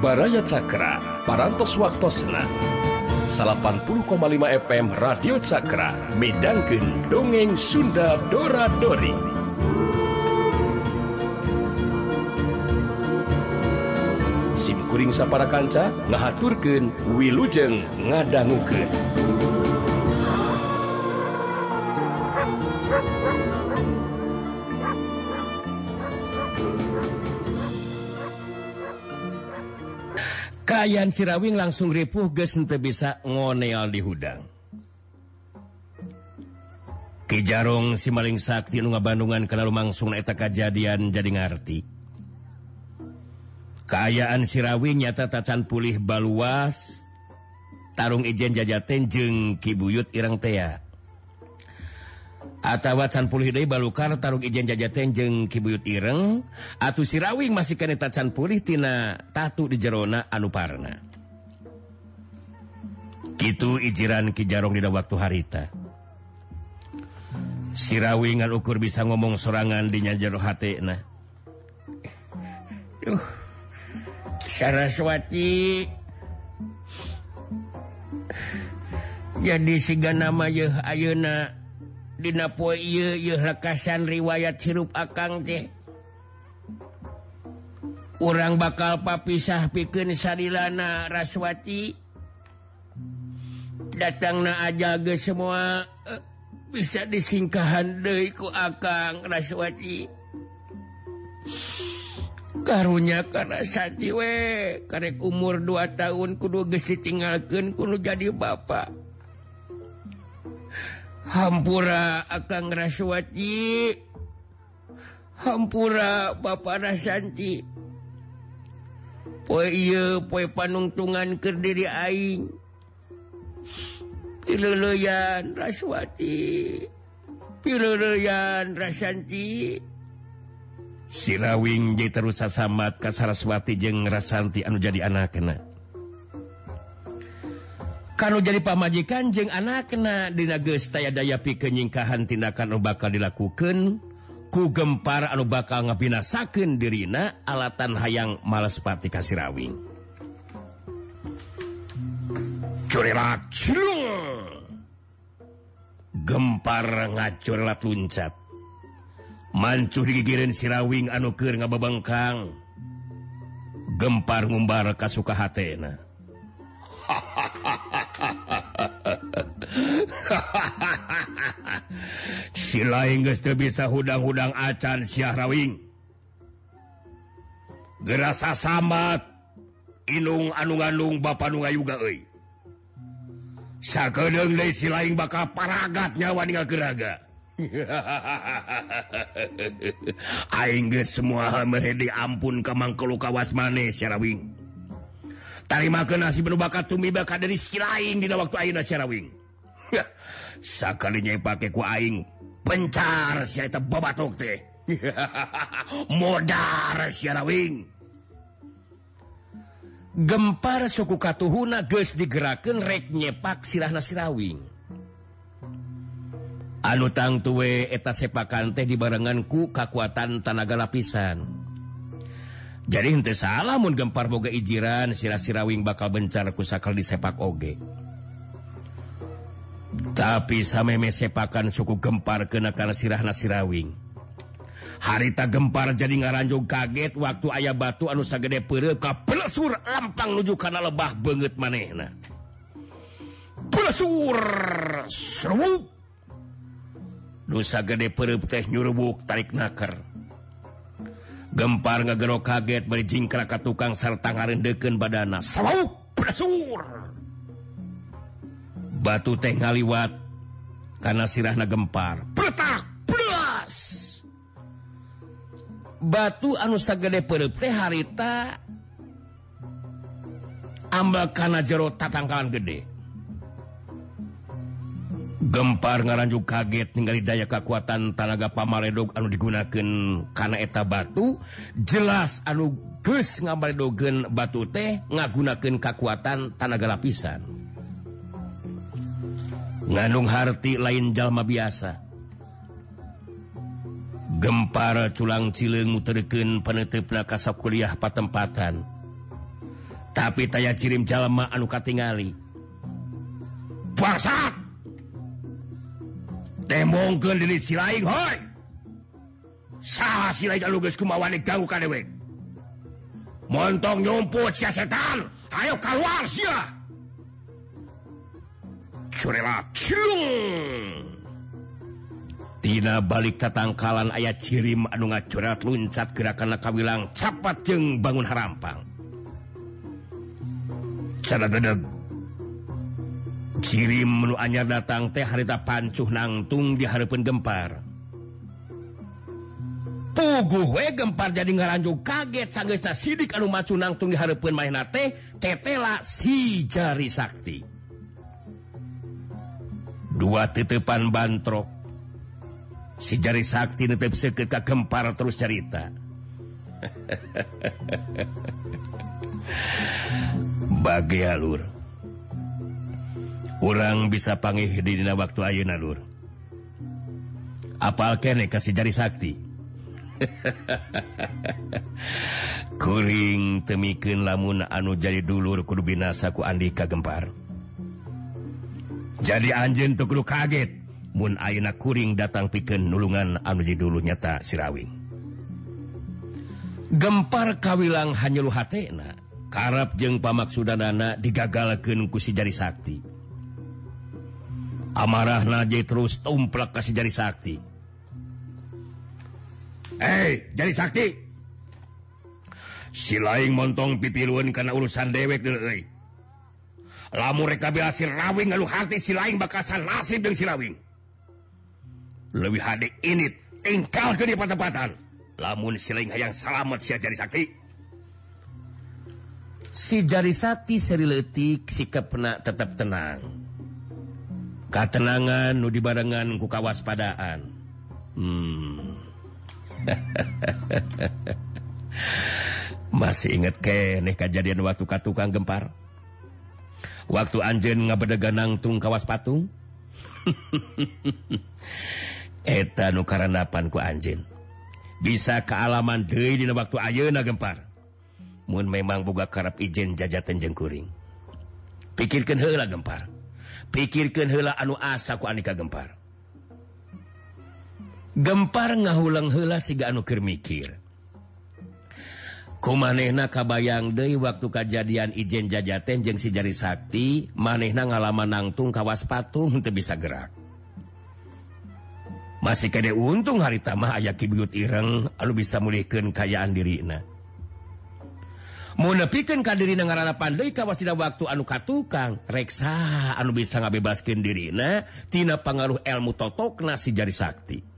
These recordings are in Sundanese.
Baraya Cakra parantos waktosna. 80,5 FM Radio Cakra Medangken dongeng Sunda Dora Dori. SIMkuring sapara kanca ngahaturkeun wilujeng ngadangukeun. Kaayaan sirawing langsung ripuh ge bisa ngoneal di hudang. Ki Jarong si maling sakti nu ngabandungan kana langsung eta kajadian jadi ngarti. Kaayaan Sirawi nyata tacan pulih baluas, tarung ijen jajaten jeung Ki Buyut Irang Tea. Atawacan pulih balukar Tarung Ijen Jajatenjeng Kibuyut Ireng. Atuh sirawing masih kaneta tacan pulih tina tatu di Jerona Anuparna Kitu ijiran Kijarong di waktu harita. Sirawingan ukur bisa ngomong sorangan di jero hatena Duh Saraswati Jadi siga nama yeuh ayeuna Dinapo lekasan riwayat hirup akang teh. Orang bakal papisah piken sadilana Raswati. Datang na geus semua eh, bisa disingkahan Deiku Akang Raswati. Karunya karena satiwe karek umur 2 tahun kudu gesi tinggalkan kudu jadi bapak Hampura akan raswati Hampura Bapak Rasanti. Poi poi panungtungan kediri aing. Piluyan raswati. Piluyan Rasanti. Sirawing jadi terus samat Kasaraswati jeung Rasanti anu jadi anak kena kalau jadi pamajikan jeng anak kena dinagestaya daya pi kenyingkahan tindakan anu bakal dilakukan ku gempar anu bakal ngabinasaken dirina alatan hayang males pati kasirawing. Gempar ngacorelat luncat. Mancuh digigirin sirawing anu keur gempar ngumbar kasuka hatena sila bisa hudang-hudang acan Syahrawing gerasa samat Inung anu-ganung Bapakga silain bakal paragat nyawa geraga Inggris semua meredi ampun Kamangkelu kawas maneh Syahrawing tarima ke nasi bakat tumi bakat dari silain di waktu Aina Syahrawing sakalinya pakai kuing pencar babatuk teh. Modar siarawing gempar suku Katuhuna guys digerakan rek nyepak silahna sirawing anu tang tuwe eta sepakan teh dibarenganku kekuatan tanaga lapisan. Jadi hente salah mun gempar boga ijiran sirah sirawing bakal bencar kusakal di sepak oge. tapi sameme sepakan suku gempar kenakan sirahna sirawing. Harita gempar jadi ngaranjung kaget waktu ayah batu anu sagede pereka pelesur lampang nuju karena lebah banget manehna. Pelesur serwuk. Dosa gede perep teh nyurubuk tarik naker gempar ngegero kaget beri jingkrak ke tukang serta ngarendeken badana. Serwuk pelesur. batu teh ngaliwat karena sirahna gempar. Pertak plus batu anu sagede perup teh harita ambal karena jero tatangkalan gede. Gempar ngaranju kaget ningali daya kekuatan tanaga pamaredog anu digunakan karena eta batu jelas anu ges ngabaredogen batu teh ngagunakan kekuatan tanaga lapisan. ngandung harti lain jalma biasa. Gempar culang cileng muterken penetepna kasap kuliah patempatan. Tapi taya kirim jalma anu katingali. Bangsat! Ke diri si lain hoi! Saha si lain anu geus kumawa ganggu ka montong nyumput si setan! Ayo keluar sia! Tina balik tatangkalan ayat cirim anu ngacurat luncat gerakan kawilang capat jeng bangun harampang. Cadadadad. Cirim menu anyar datang teh harita pancuh nangtung di harapan gempar. Puguh we gempar jadi ngaranjuk kaget sanggesta sidik anu macu nangtung di harapan maena teh tetela si jari sakti. dua tetepan bantrok. Si jari Sakti netep seketka kempar terus cerita bagi alur. Orang bisa pangih di dina waktu ayeuna lur. Apal kene kasih jari Sakti? Kuring temikin lamun anu jadi dulur kudu binasa ku Andika gempar. jadi anj kudu kaget. Mun Auna Kuring datang piken nulungan anuji dulu nyata Sirawing. Gempar kawilang hanyulu hatna Karab jeung pamaksudanana digagalken kusi jari Sakti. Amarah Naje terus tumplak kasih jari Sakti. Hei jadi Sakti! Silaing montong pipiluun karena urusan dewek dari lamu rekabilasi rawing lalu hati silain bakasan nasib dan silawing lebih HD ini tinggal ke di patempatan lamun siling hayang selamat si jari sakti. Si jari sakti seri letik sikap pena tetap tenang. Katenangan nu dibarengan ku kawaspadaan. Hmm. masih inget ke nih kejadian waktu katukang gempar? waktu Anjen ngabeda ganangtung kawas patung? Eta nukaranapan ku Anjen bisa kealaman De di waktu Ayeuna gempar. Mun memang buka karep izin jajatan jengkuring. Pikirkan hela gempar. Pikirkan hela anu asa ku Anika gempar. Gempar ngahulang hela siga anu keur mikir. manehna kabayang De waktu kejadian Ijen jajaten jeng si jari Sakti manehna ngalaman nangtung kawas patung untuk bisa gerak. Masih kede untung hari tamah aya kibut ireng lalu bisa mulihkan kayaan dirina. Mau nepikan kadirina ngarana kawas tidak waktu anu katukang reksa anu bisa ngabebaskan dirina tina pengaruh ilmu totokna si jari Sakti.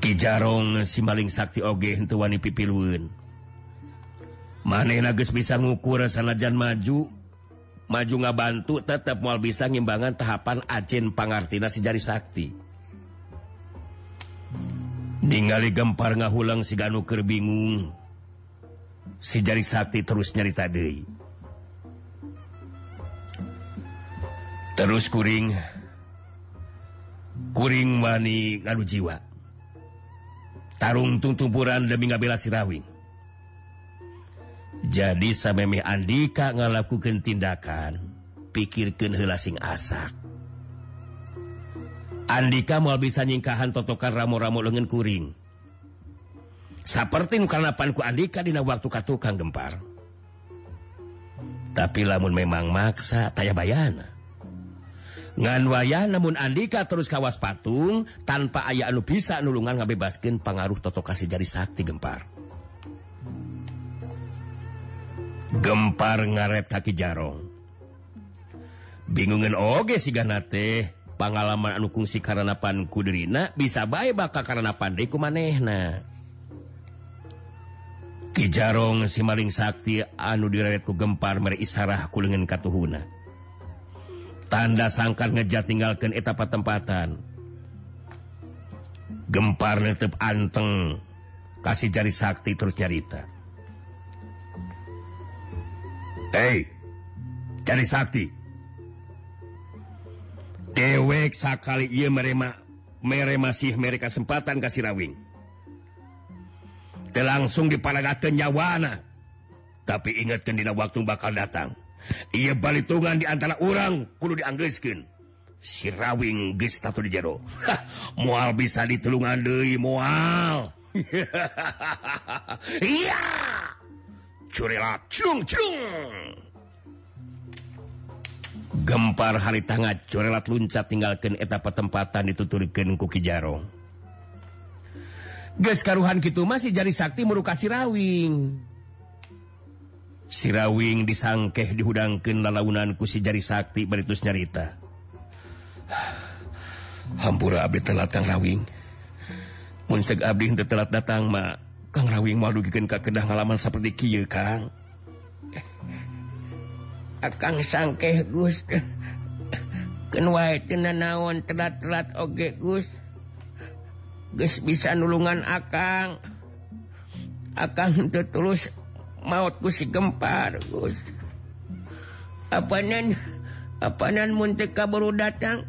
Kijarong si maling Sakti Oge pipil maneh nages bisa ngukur sanajan maju maju nga bantu tetap mau bisa ngimbangan tahapan Acen Pangartina sejari Sakti. Ningali gempar ngahulang si ganuker bingung sijari Sakti terus nyari tadi terus kuring kuring mani ngadu jiwa tarung tumpuran demi ngabela sirawing jadi sampai Andika ngalakukan tindakan pikirkan helasing asak. Andika mau bisa nyingkahan totokan ramo-ramo lengan kuring. Seperti karenapanku Andika dina waktu katukang gempar. Tapi lamun memang maksa taya bayana. ngan waya namun Andika terus kawas patung tanpa aya anu bisa nulungan ngabebaskan pengaruh Toto kasih jari sakti gempar. Gempar ngaret kaki jarong. Bingungan oge si ganate pengalaman anu kungsi karanapan kuderina bisa baik bakal karena pandai manehna Ki jarong si maling sakti anu diretku gempar mere isarah kulengan katuhuna. Tanda sangkan ngejat tinggalkan etapa tempatan gempar netep anteng. Kasih jari sakti terus nyarita. Hei cari Sakti. Dewek sakali ia merema mere masih mereka kesempatan kasih rawing. Langsung dipalaga kenyawana tapi ingatkan di waktu bakal datang ia balitungan diantara orang. Perlu dianggeskin sirawing gestatu di jero. Mual bisa ditelungan Dewi mual iya. Curila cung cung gempar hari tangan curelat luncat tinggalkan etapa tempatan dituturkan kuki jarong Ges karuhan gitu masih jari sakti meruka sirawing. sirawing disangkeh dihudangkan lalaunan kusi jari sakti beritus nyarita. Hampura abdi telat kang rawing. Mun seg abdi henteu telat datang ma kang rawing moal dugikeun ka kedah ngalaman saperti kieu kang. Akang sangkeh Gus. Keun wae teu naon telat-telat oge Gus. Geus bisa nulungan akang. Akang henteu tulus mautku si gempar Gus. Apanan apaan munteka baru datang?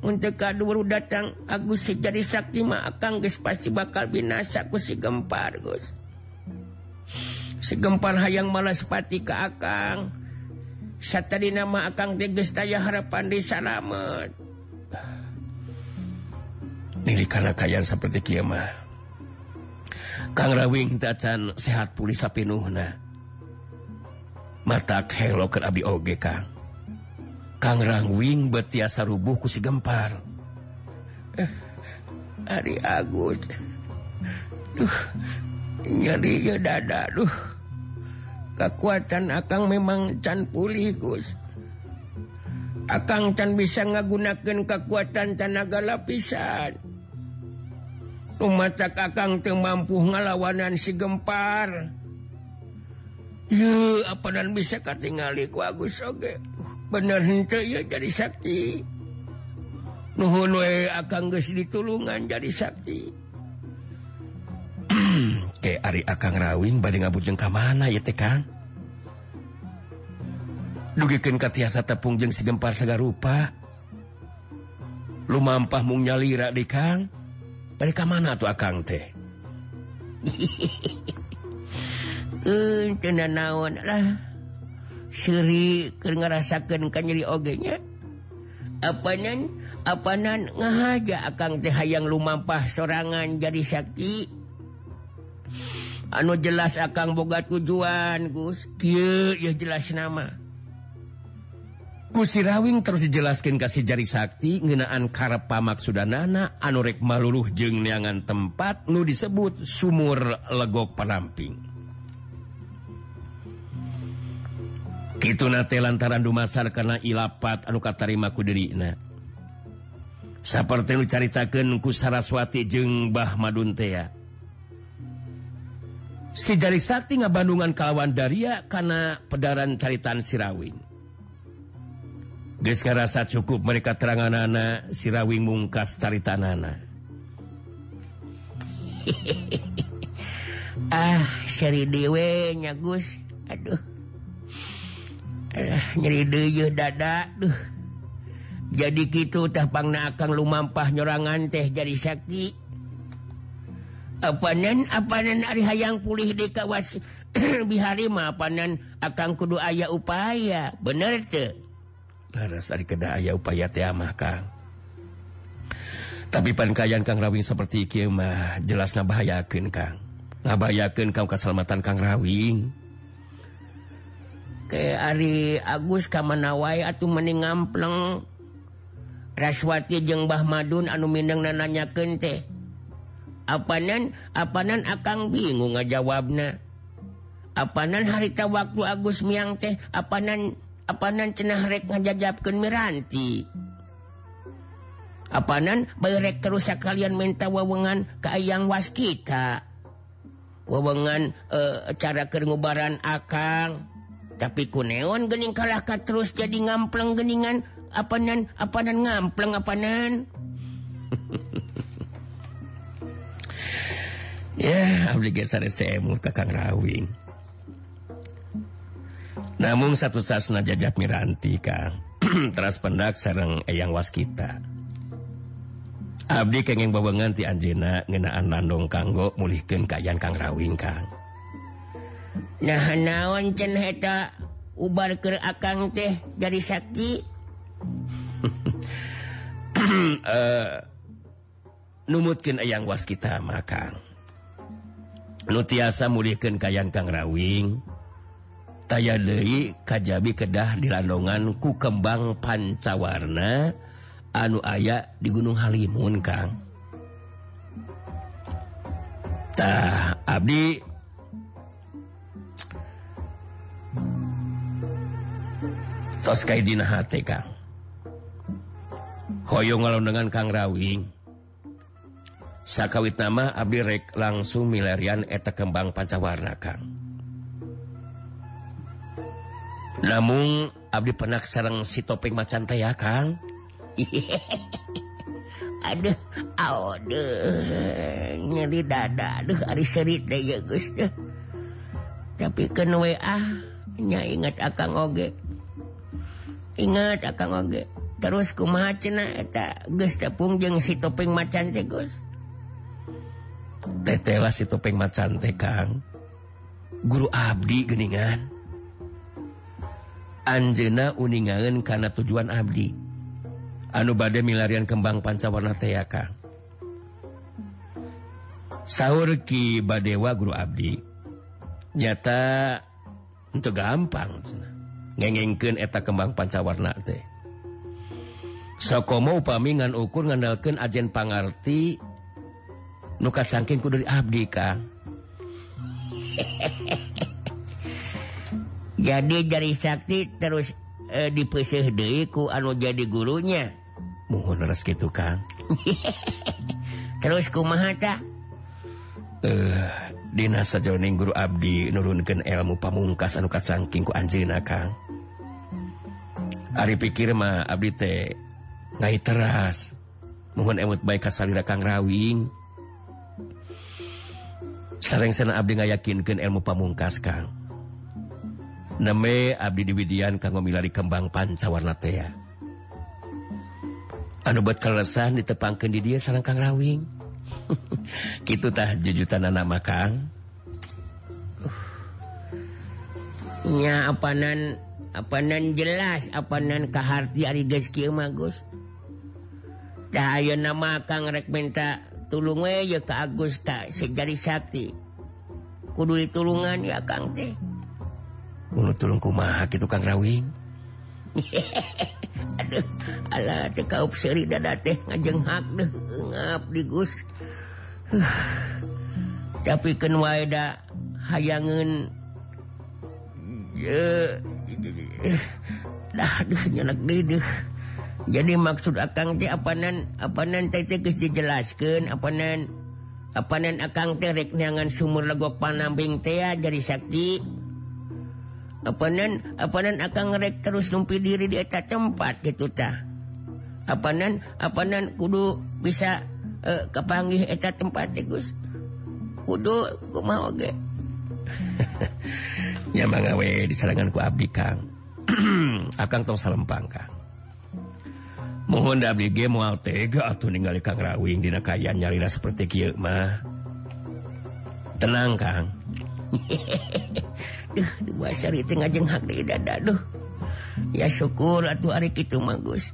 Munteka baru datang Agus si jadi sakti mah akan guys pasti bakal binasa ku si gempar Gus. Si gempar hayang malas pati ke akang. Satadi nama akang teges taya harapan di salamet. Nili karena kayaan seperti kiamah Kang Rawing tacan sehat pulih sapinuhna. Matak helo ke Abi oge Kang. Kangrangwing betiasa rubuhku si gempar. Eh, Ari Agus Duh jadi dada Duh. Kekuatan akang memang can pulih Gus. Akang can bisa ngagunakan kekuatan tanaga lapisan. mata kakang ke mampu ngalawanan si gempar. Yuh, apa dan bisa katingali ku Agus oge? Uh, bener ya jadi sakti. Nuhun we akang geus ditulungan jadi sakti. Ke ari akang rawing bade ngabujeng ka mana ya teh Kang? Dugikeun ka tiasa tepung jeung si gempar sagarupa lumampah mung nyalira di Kang. mereka mana tuh Akang teh? Eh, Naonlah Siri ke ngarasakeun kan nyeri ogenya Apanan apanan ngahaja akan teh hayang lumampah sorangan jadi Sakti anu jelas akan boga tujuan Gus. Kieu ya jelas nama. sirawing terus dijelaskan kasih jari sakti ngenaan karep anu rek maluluh jeung neangan tempat nu disebut sumur legok penamping. Kituna lantaran dumasar karena ilapat anu katarima kuderina seperti lu caritakan ku Saraswati jeng Bah Maduntea si jari sakti ngabandungan kalawan Daria karena pedaran caritan sirawing. Geska rasa cukup mereka terangan anak sirawing mungkas tari ah, seri dewe nyagus. Aduh. Aduh, nyeri deyuh dada. Duh. Jadi gitu tapang na akang lumampah nyorangan teh jadi sakti. apanen apanen ari hayang pulih di kawas biharima apanan akang kudu aya upaya. Bener tuh. aya upaya maka tapi pankaian Kang Rawing seperti mah jelas ngabahayaken Kang. Ngabahayakeun kaum keselamatan Kang Rawing. Ke Ari Agus wae atau meni ngampleng. Raswati jeung Bah Madun anu mindeng nanyakeun teh. Apanan apanan akang bingung ngajawabna. Apanan harita waktu Agus miang teh apanan apanan cenarek ngajajabkan miranti apanan berek terusak kalian minta wewengan keang was kita? Wewengan e, cara kengubaran akang. Tapi kuneon gening kalahkah terus jadi ngampleng geningan apanan apanan ngampleng apanan ya yeah, geser saya muka Rawing. namun satu sasna jajak miranti Kang. Teras pendak sarang eyang waskita. Abdi kenging babangan ti Anjena ngenaan landong kanggo mulihkeun kayan Kang Rawing Kang. Nah naon cen heta? Ubar keur akang teh dari sakti. Uh, numutkeun eyang waskita mah Kang. Nu tiasa mulihkeun kayan Kang Rawing. taya Dewi Kajabi Kedah di Landongan ku kembang pancawarna anu aya di Gunung Halimun Kangtah Abdi. Toskaidina Kang. Hoyong ngalondengan Kang Rawing. Sakawit nama Abdirek langsung milarian eta kembang pancawarna Kang. namun Abdi penak sarang si topeng macan teh ya Kang? Aduh aduh nyeri dada. Aduh ari serit deh ya Gus deh tapi kan ah nya ingat akang oge. Ingat akang oge. Terus kumaha cenah eta geus tepung jeung si topeng macan teh Gus? Tetela si topeng macan teh Kang. Guru abdi geningan Anjena uningaen karena tujuan Abdi. Anu badai milarian kembang pancawarna teaka sahur Ki Badewa Guru Abdi. Nyata untuk gampang ngengengken eta kembang pancawarna teh. Sokomo upamingan ukur ngandalkan ajen pangarti nukat sangking kudu Abdi Kang hehehe jadi dari Sakti terus eh, dipisih Deku anu jadi gurunya. Mohon gitu Kang. Terus kumahata eh Dinas sajroning guru Abdi nurunkan ilmu pamungkas anuka sangkingku Anjina Kang. Ari pikir mah Abdi teh ngai teras. Mohon emut baik kasalira Kang Rawing. Sareng sana Abdi ngayakinkeun ilmu pamungkas Kang. Neme Abdi Diwidian kanggo milari kembang pancawarna tea. Anu buat kelesan ditepangkan di dia sarang Kang Rawing. Kitu tah jujutan nama Kang. Uh. Nya apanan apanan jelas apanan kaharti ari geus kieu mah Gus. Tah ayeuna mah Kang rek minta tulung we ya ka Agus ka sejari sakti. Kudu ditulungan ya Kang teh. Ulu tulung kumaha kitu Kang Rawing. Aduh ala teh kaup seri dada teh ngajeng hak ngap di gus. Tapi kan wae da hayangan ya dah deh nyenak deh. Jadi maksud akang teh apanan apanan teh teh geus dijelaskeun apanan apanan akang teh rek neangan sumur legok panambing teh jadi sakti. apanan apanan akan ngerek terus numpi diri di eta tempat gitu tah. Apanan apanan kudu bisa eh, uh, kepanggih eta tempat Gus? Kudu kumaha oge? Nya mangawe diserangan ku abdi Kang. Akan tong salempang Kang. Mohon abdi ge moal tega atuh ningali Kang Rawing dina kayan nyarira seperti kieu mah. Tenang Kang. diajeng daduh ya syukur atuh hari itu magus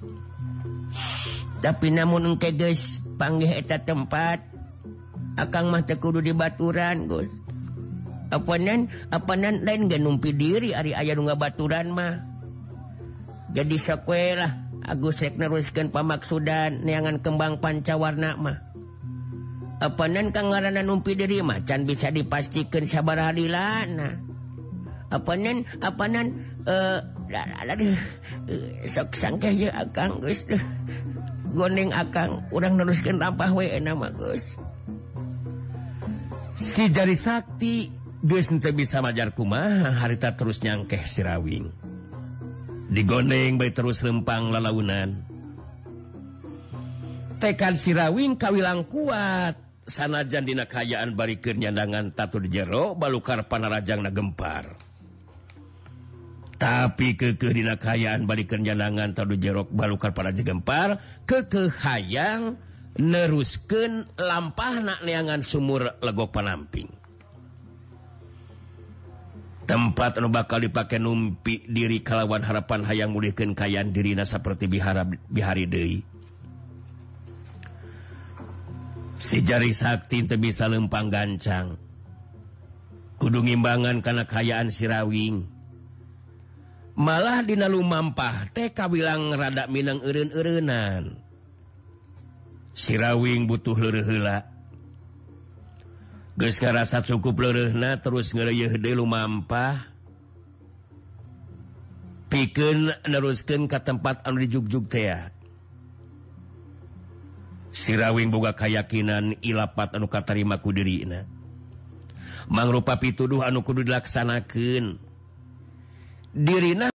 tapi namun keges panggih eta tempat akan mata kudu di baturan Gus. Apanan apanan lain gak numpi diri hari ayah nggak baturan mah. Jadi sekue lah Agus rek neruskan pamaksudan neangan kembang pancawarna mah. Apanan kang numpi diri mah can bisa dipastikan sabar halilana apanan apanan eh, eh sok sangka ya akang Gus. Gondeng akang urang neruskan rampah we eh, nama Gus. Si jari sakti Gus ente bisa majar kumaha harita terus nyangkeh sirawing digondeng bae terus lempang lalaunan. Tekan sirawing kawilang kuat. Sanajan dina kayaan barikin nyandangan tatu di jero balukar panarajang na gempar tapi kekehdinkayaan balikan jangan tadi jerok balukar pada jegempar kekehayang nerusken lampahnakneangan sumur legok penamping tempat anu bakal dipakai numpi diri kalawan harapan hayang mulihkan kayan dirina seperti bihara bihari Dei si jari sakti itu bisa lempang gancang. Kudu ngimbangan karena kayaan sirawing malah dina lumampah TK bilang rada Minang Erun-erenan sirawing butuh lehela rasa cukup lerehna terus lumampah. Piken neruskan ke tempat An Jugjuga sirawing boga kayakakinan ilapat anu terimaku dirina. Mangrupa pituduh anu kudu dilaksanakan dirina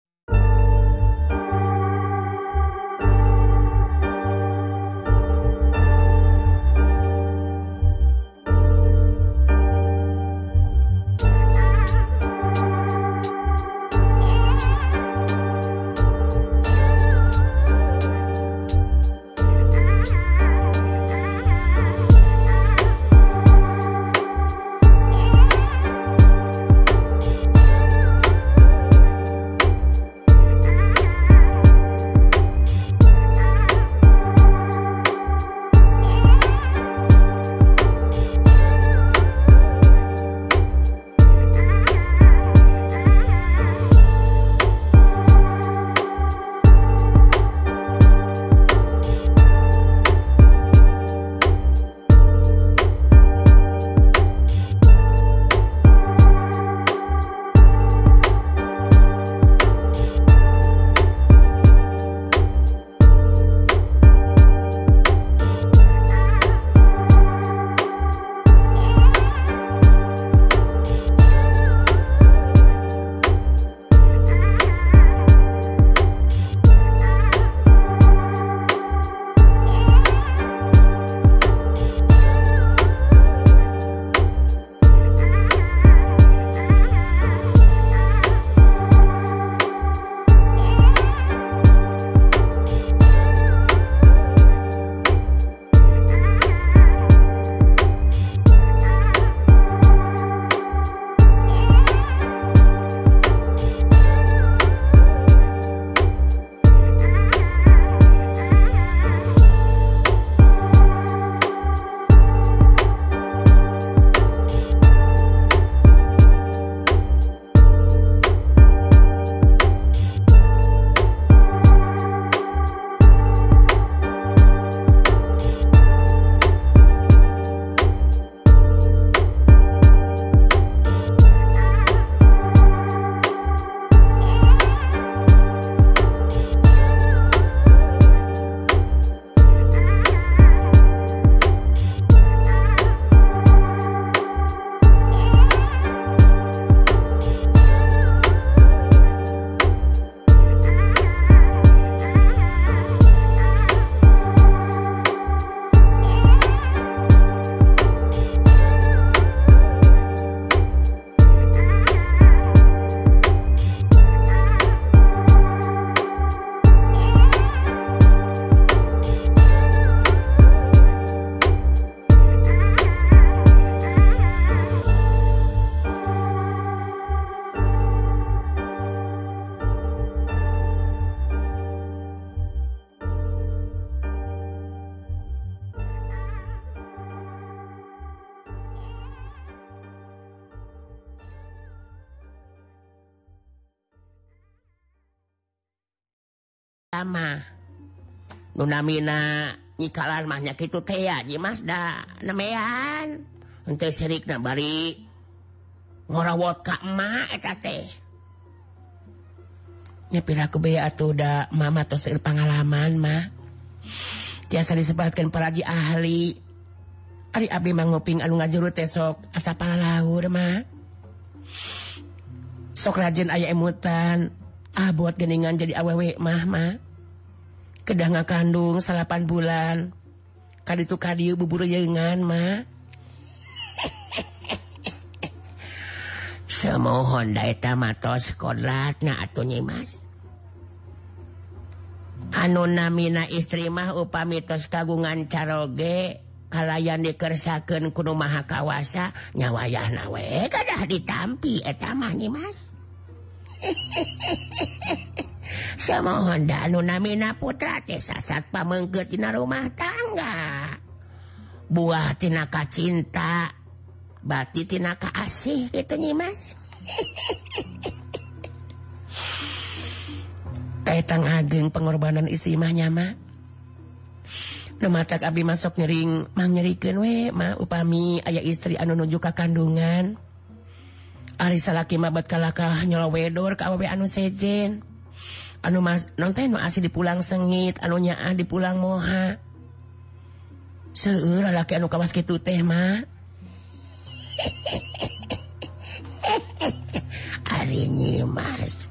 pertama Nunamina nyikalan mahnya gitu teh Jimas da nemean. Ente serik na bari ngorawot ka emak eta teh. Nyepir aku be atuh da mama tos pengalaman mah. Tiasa disebutkan paragi ahli. Ari abdi mah ngoping anu ngajuru teh sok asa palalaur mah. Sok rajin aya emutan. Ah buat geningan jadi awewe mah mah. kedanga kandung salapan bulan. Kali itu kadi bubur jengan mah semohon da eta matos kodrat atuh nyimas mas. Anu namina istri mah upamitos kagungan caroge kalayan dikersakan kuno maha kawasa nyawayah nawe kadah ditampi etamahnya mas. sama Honda Nunamina putra Tesasat pamengketina rumah tangga. Buahtinaka cinta batitinaka asih itu nyimas Kaitang ageng pengorbanan istimahnya mah mata Abi masuk nyering manyerikan we ma. Upami ayah istri anu nuju ka kandungan. Ari salaki mabat kalakah nyolowedor ka awewe anu sejen. anu mas nonte nu asih dipulang sengit anunya ah dipulang moha. Seueur laki anu kawas kitu teh mah ari nyimas.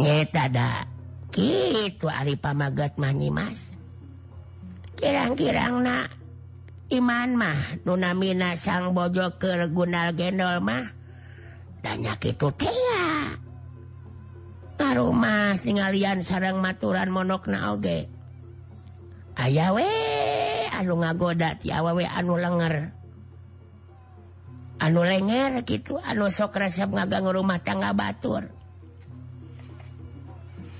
Nyeta da gitu ari pamagat mah nyimas. Kirang-kirang na iman mah nunamina sang bojo keur gunal gendol mah dan kitu teh. rumah singalian sarang maturan monok oge. Aya we anu ngagoda tiawawe anu lenger. Anu lenger gitu anu sok resep ngagang rumah tangga batur.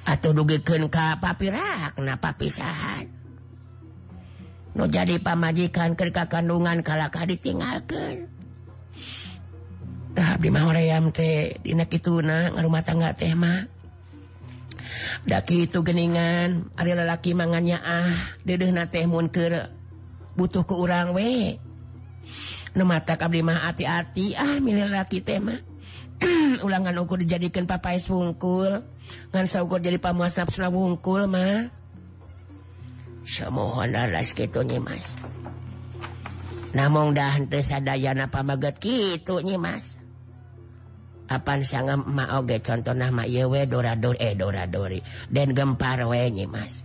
Atau dugikan ka papirak na papisahan. Nu jadi pamajikan kerka kandungan kalakah ditinggalkan tahap di mah hoream teh dina kituna ngarumah tangga teh mah. daki itu geningan ada lelaki mangannya ah dedeh na tehmun ke butuh ke urang we. Nu mata abdi mah hati-hati ah milih lelaki tema ulangan ukur dijadikan papais wungkul ngan saukur jadi pamuas nafsu wungkul mah. Semohon alas gitu nih mas. Namong dah henteu sadayana pamaget gitu nih mas. kapan sangat mauge contoh nama yewe dorador eh doradori. Dan gempar wenyi mas.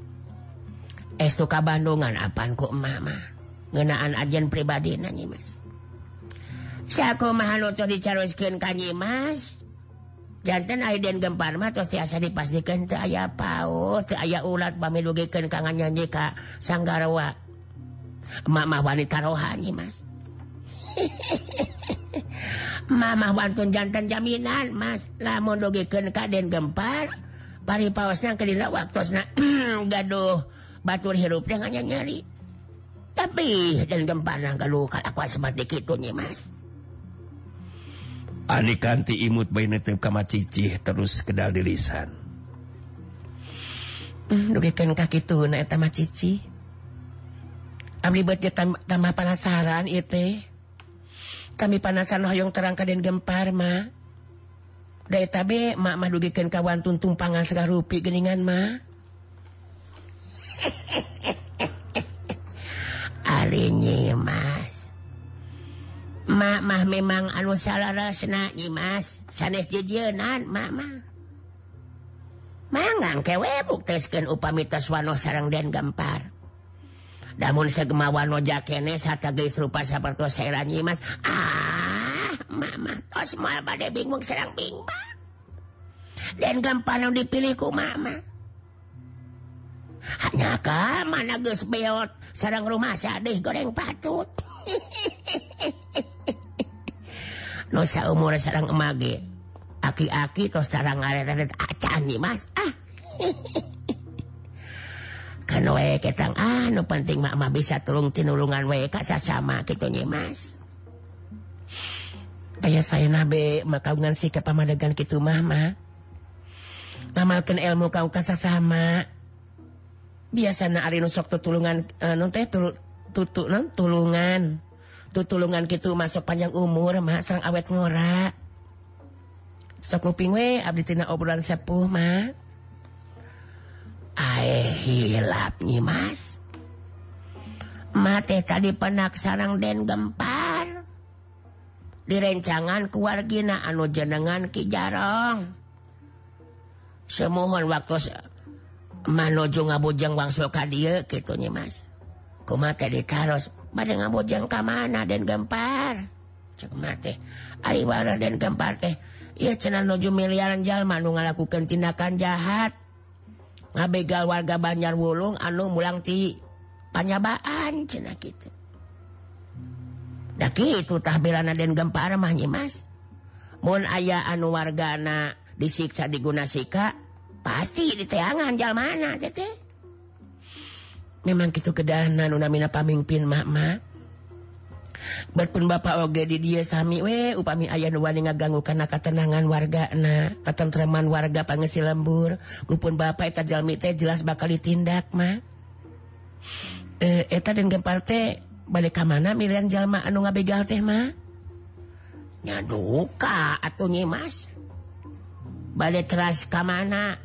Es suka Bandungan apaan kok mama ngenaan ajen pribadi nanyi mas. Siaku mahal untuk dicaruskan kanyi mas. Jantan Aiden gempar mah terus tiasa dipastikan teu aya paut teu aya ulat pamilugikeun ka nyanyi ka Sanggarwa. Emak mah wanita rohani mas. Mamah wantun jantan jaminan Mas lamun dogeken kaden gempar pari paosna kedina waktosna gaduh batur hirup teh hanya nyari. Tapi dan gempar nang gaduh kalakuan seperti kitu nya Mas. Ani kanti imut bayi netep kama cicih terus kedal di lisan. Hmm, dogeken kaki tuh na eta mah cicih. Abdi beut tama penasaran ieu teh. kami panasan Hoong terang Kaden Gemparma daytabe Mak dugikan kawan tuntung pangan sega rupi geningan mah Arinyi Mas. Mak mah memang anu salarasna Mas. Sanes jejeunan Mak mah Mangang kewe buktesken upamitas taswano sarang dan gempar. namun segemawan Mas. Ah mama pada bingung serang bimbang. Dan gampang dipilihku mama. Hanya ke mana Gus beot sarang rumah sadih goreng patut. Nusa umur sarang emage. Aki-aki tos sarang ngaret acan ah, nih mas. Ah. kita ah, no penting Mama bisa tulung tinulungan WK sama gitunya Mas. Ayaah saya nabe makaungan sikap pamadegan gitu Mama amalkan ilmu kau kas sama biasa sok tutulungan uh, teh tutu non tulungan. Tutulungan gitu masuk panjang umur mah sang awet ngora. Sok kuping we abdi tina obrolan sepuh mah. hilap Mas mate tadi penak sarang Den gempar. Direncangan keluargina anu jenengan Ki Jarong semohon waktu manuju ngabujang wangsul ka dia gitu nih Mas ku mate ditaros pada ngabujang ka mana dan gempar? Cek mate Ariwara dan gempar teh iya cenah nuju miliaran jalma nu ngalakukeun tindakan jahat. ngabegal warga Banjar Wulung anu mulang ti panyabaan cina gitu daki itu tahbilana dan gempa mah nyimas mun aya anu wargana disiksa diguna sika pasti diteangan jal mana tete memang gitu kedahan anu namina pamimpin mak mak berpun Bapak oge di dia Sami we upami ayah nuwani ngaganggu karena ketenangan warga na ketentraman warga pangesi lembur. Kupun Bapak eta jalmi teh jelas bakal ditindak mah e, eta dan gempar teh balik ka mana milian jalma anu ngabegal teh mah nyaduka atuh nyimas balik keras ka mana?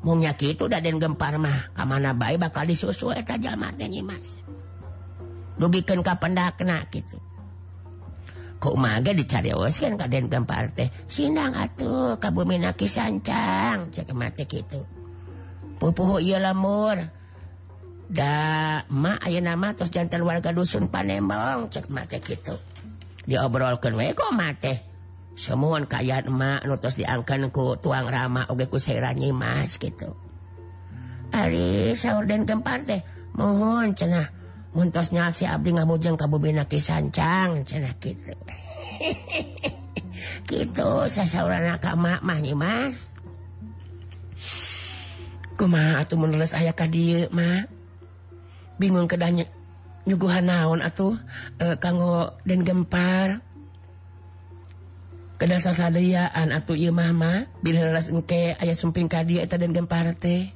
Mau nyakit udah dan gempar mah kamana baik bakal disusul eta jalma teh nyimas dugikan kapan kena gitu. Kemaga ka Kaden Gempar teh Sinang atuh Kabuminaki sancang. Cek mati gitu pupuh iya lamur da ma aya nama terus jantan warga dusun Panembong. Cek mati gitu diobrolkan wae kok mati semua kayaan emak nutus diangkan ku tuang rama oge ku seranyi Nyimas gitu. Ari sahur dan Gempar teh mohon cenah. muntosnya si Abdi ngabujang kabubina kisancang cenah gitu. Gitu sasaurana ka mak mah nyi mas. Kumaha atuh mun leres aya ka dieu mah bingung kedah nyuguhan naon atuh e, kanggo den gempar. Kedah sasadayaan atuh ieu mah mah bila leres engke aya sumping ka dieu eta den gempar teh.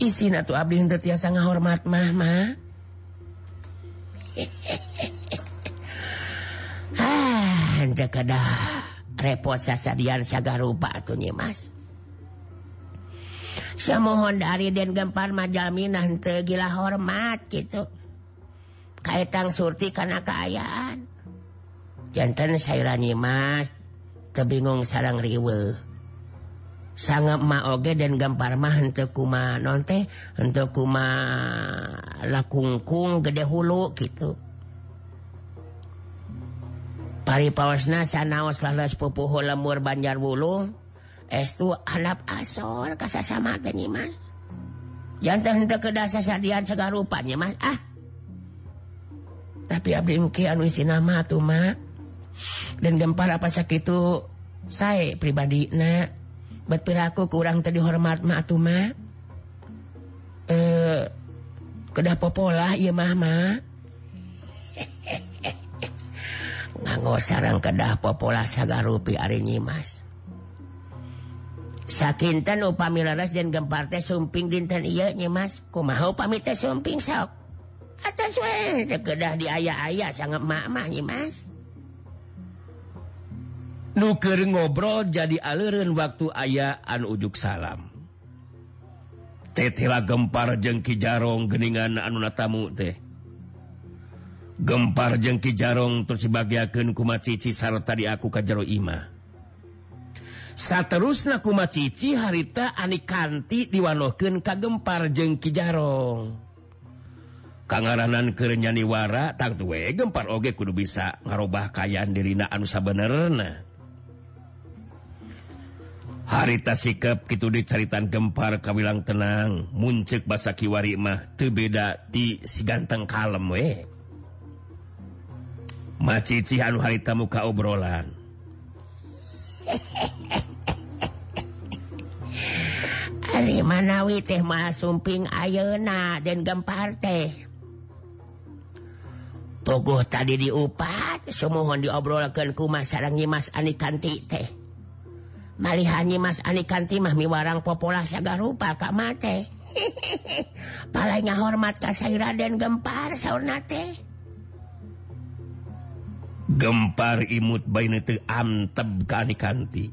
Isin atuh abdi henteu tiasa ngahormat mah mah Ah, kedah repot sasadian saga rupa tuh nyimas saya mohon dari dan gempar majaminah tegila hormat gitu kaitang surti karena keayaan jantan sayuran nyimas tebingung sarang riwe. sangat mauge dan gampar mahkuma non teh untuk kuma lakungkung gede hulu gitu pari pawasna sanaos lalas pupuhu lemur banjar wulung estu alap asor kasasama teh mas. Jantan henteu ke dasa sadian segala mas. Ah. Tapi abdi mungkin anu isi nama tuh mak. Dan gempar apa sakit itu saya pribadi nak. berperilaku kurang tadi hormat matuma Eh kedah popola ya Mama nganggo sarang kedah popola sagarupi ari hari nyimas sakintan upami laras dan gempar teh sumping dinten iya nyimas. Kumaha upami teh sumping sok? Atas we sekedah di ayah-ayah sangat mak-mak nyimas. nuker ngobrol jadi aliran waktu ayaan ujuk salam. Tetela gempar jengki jarong geningan anuna tamu teh. Gempar jengki jarong terus dibagiakan kuma cici sarta di aku kajero imah Saterusna kuma cici harita ani kanti diwanohkeun ka gempar jengki jarong Kangaranan kerenyaniwara tak duwe gempar oge kudu bisa ngarobah kayaan dirina anu sabenerna. harita sikap gitu dicaritan gempar kawilang tenang muncek basa Kiwari mah tebeda di si ganteng kalem we macici anu harita muka obrolan Ari manawi teh mah sumping ayeuna dan gempar teh. Togoh tadi diupat, semohon diobrolkan ku mas sarang Nyimas Anikanti teh. malihanyi Mas Anikanti mahmi warang populasi agak rupa Kak mate palanya hormat Kasaira dan gempar saunate gempar imut bainete amteb kanikanti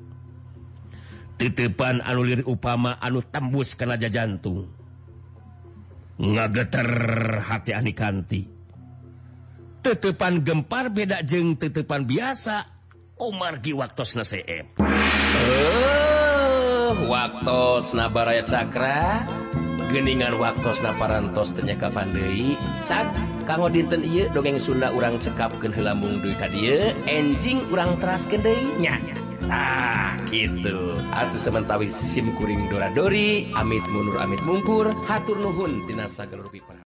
titipan anulir upama anu tembus kena jantung ngageter hati anikanti tetepan gempar beda jeng tetepan biasa. Omar waktu Naseem uh, waktu nabaraya Cakra. Geningan waktu naparantos tenyaka pandai saat kanggo dinten iya dongeng Sunda urang cekap ke helambung duit dia enjing urang teras kedainya Nah gitu. Atuh sementawi simkuring doradori Amit munur amit mungkur Hatur nuhun tinasa gelur pipa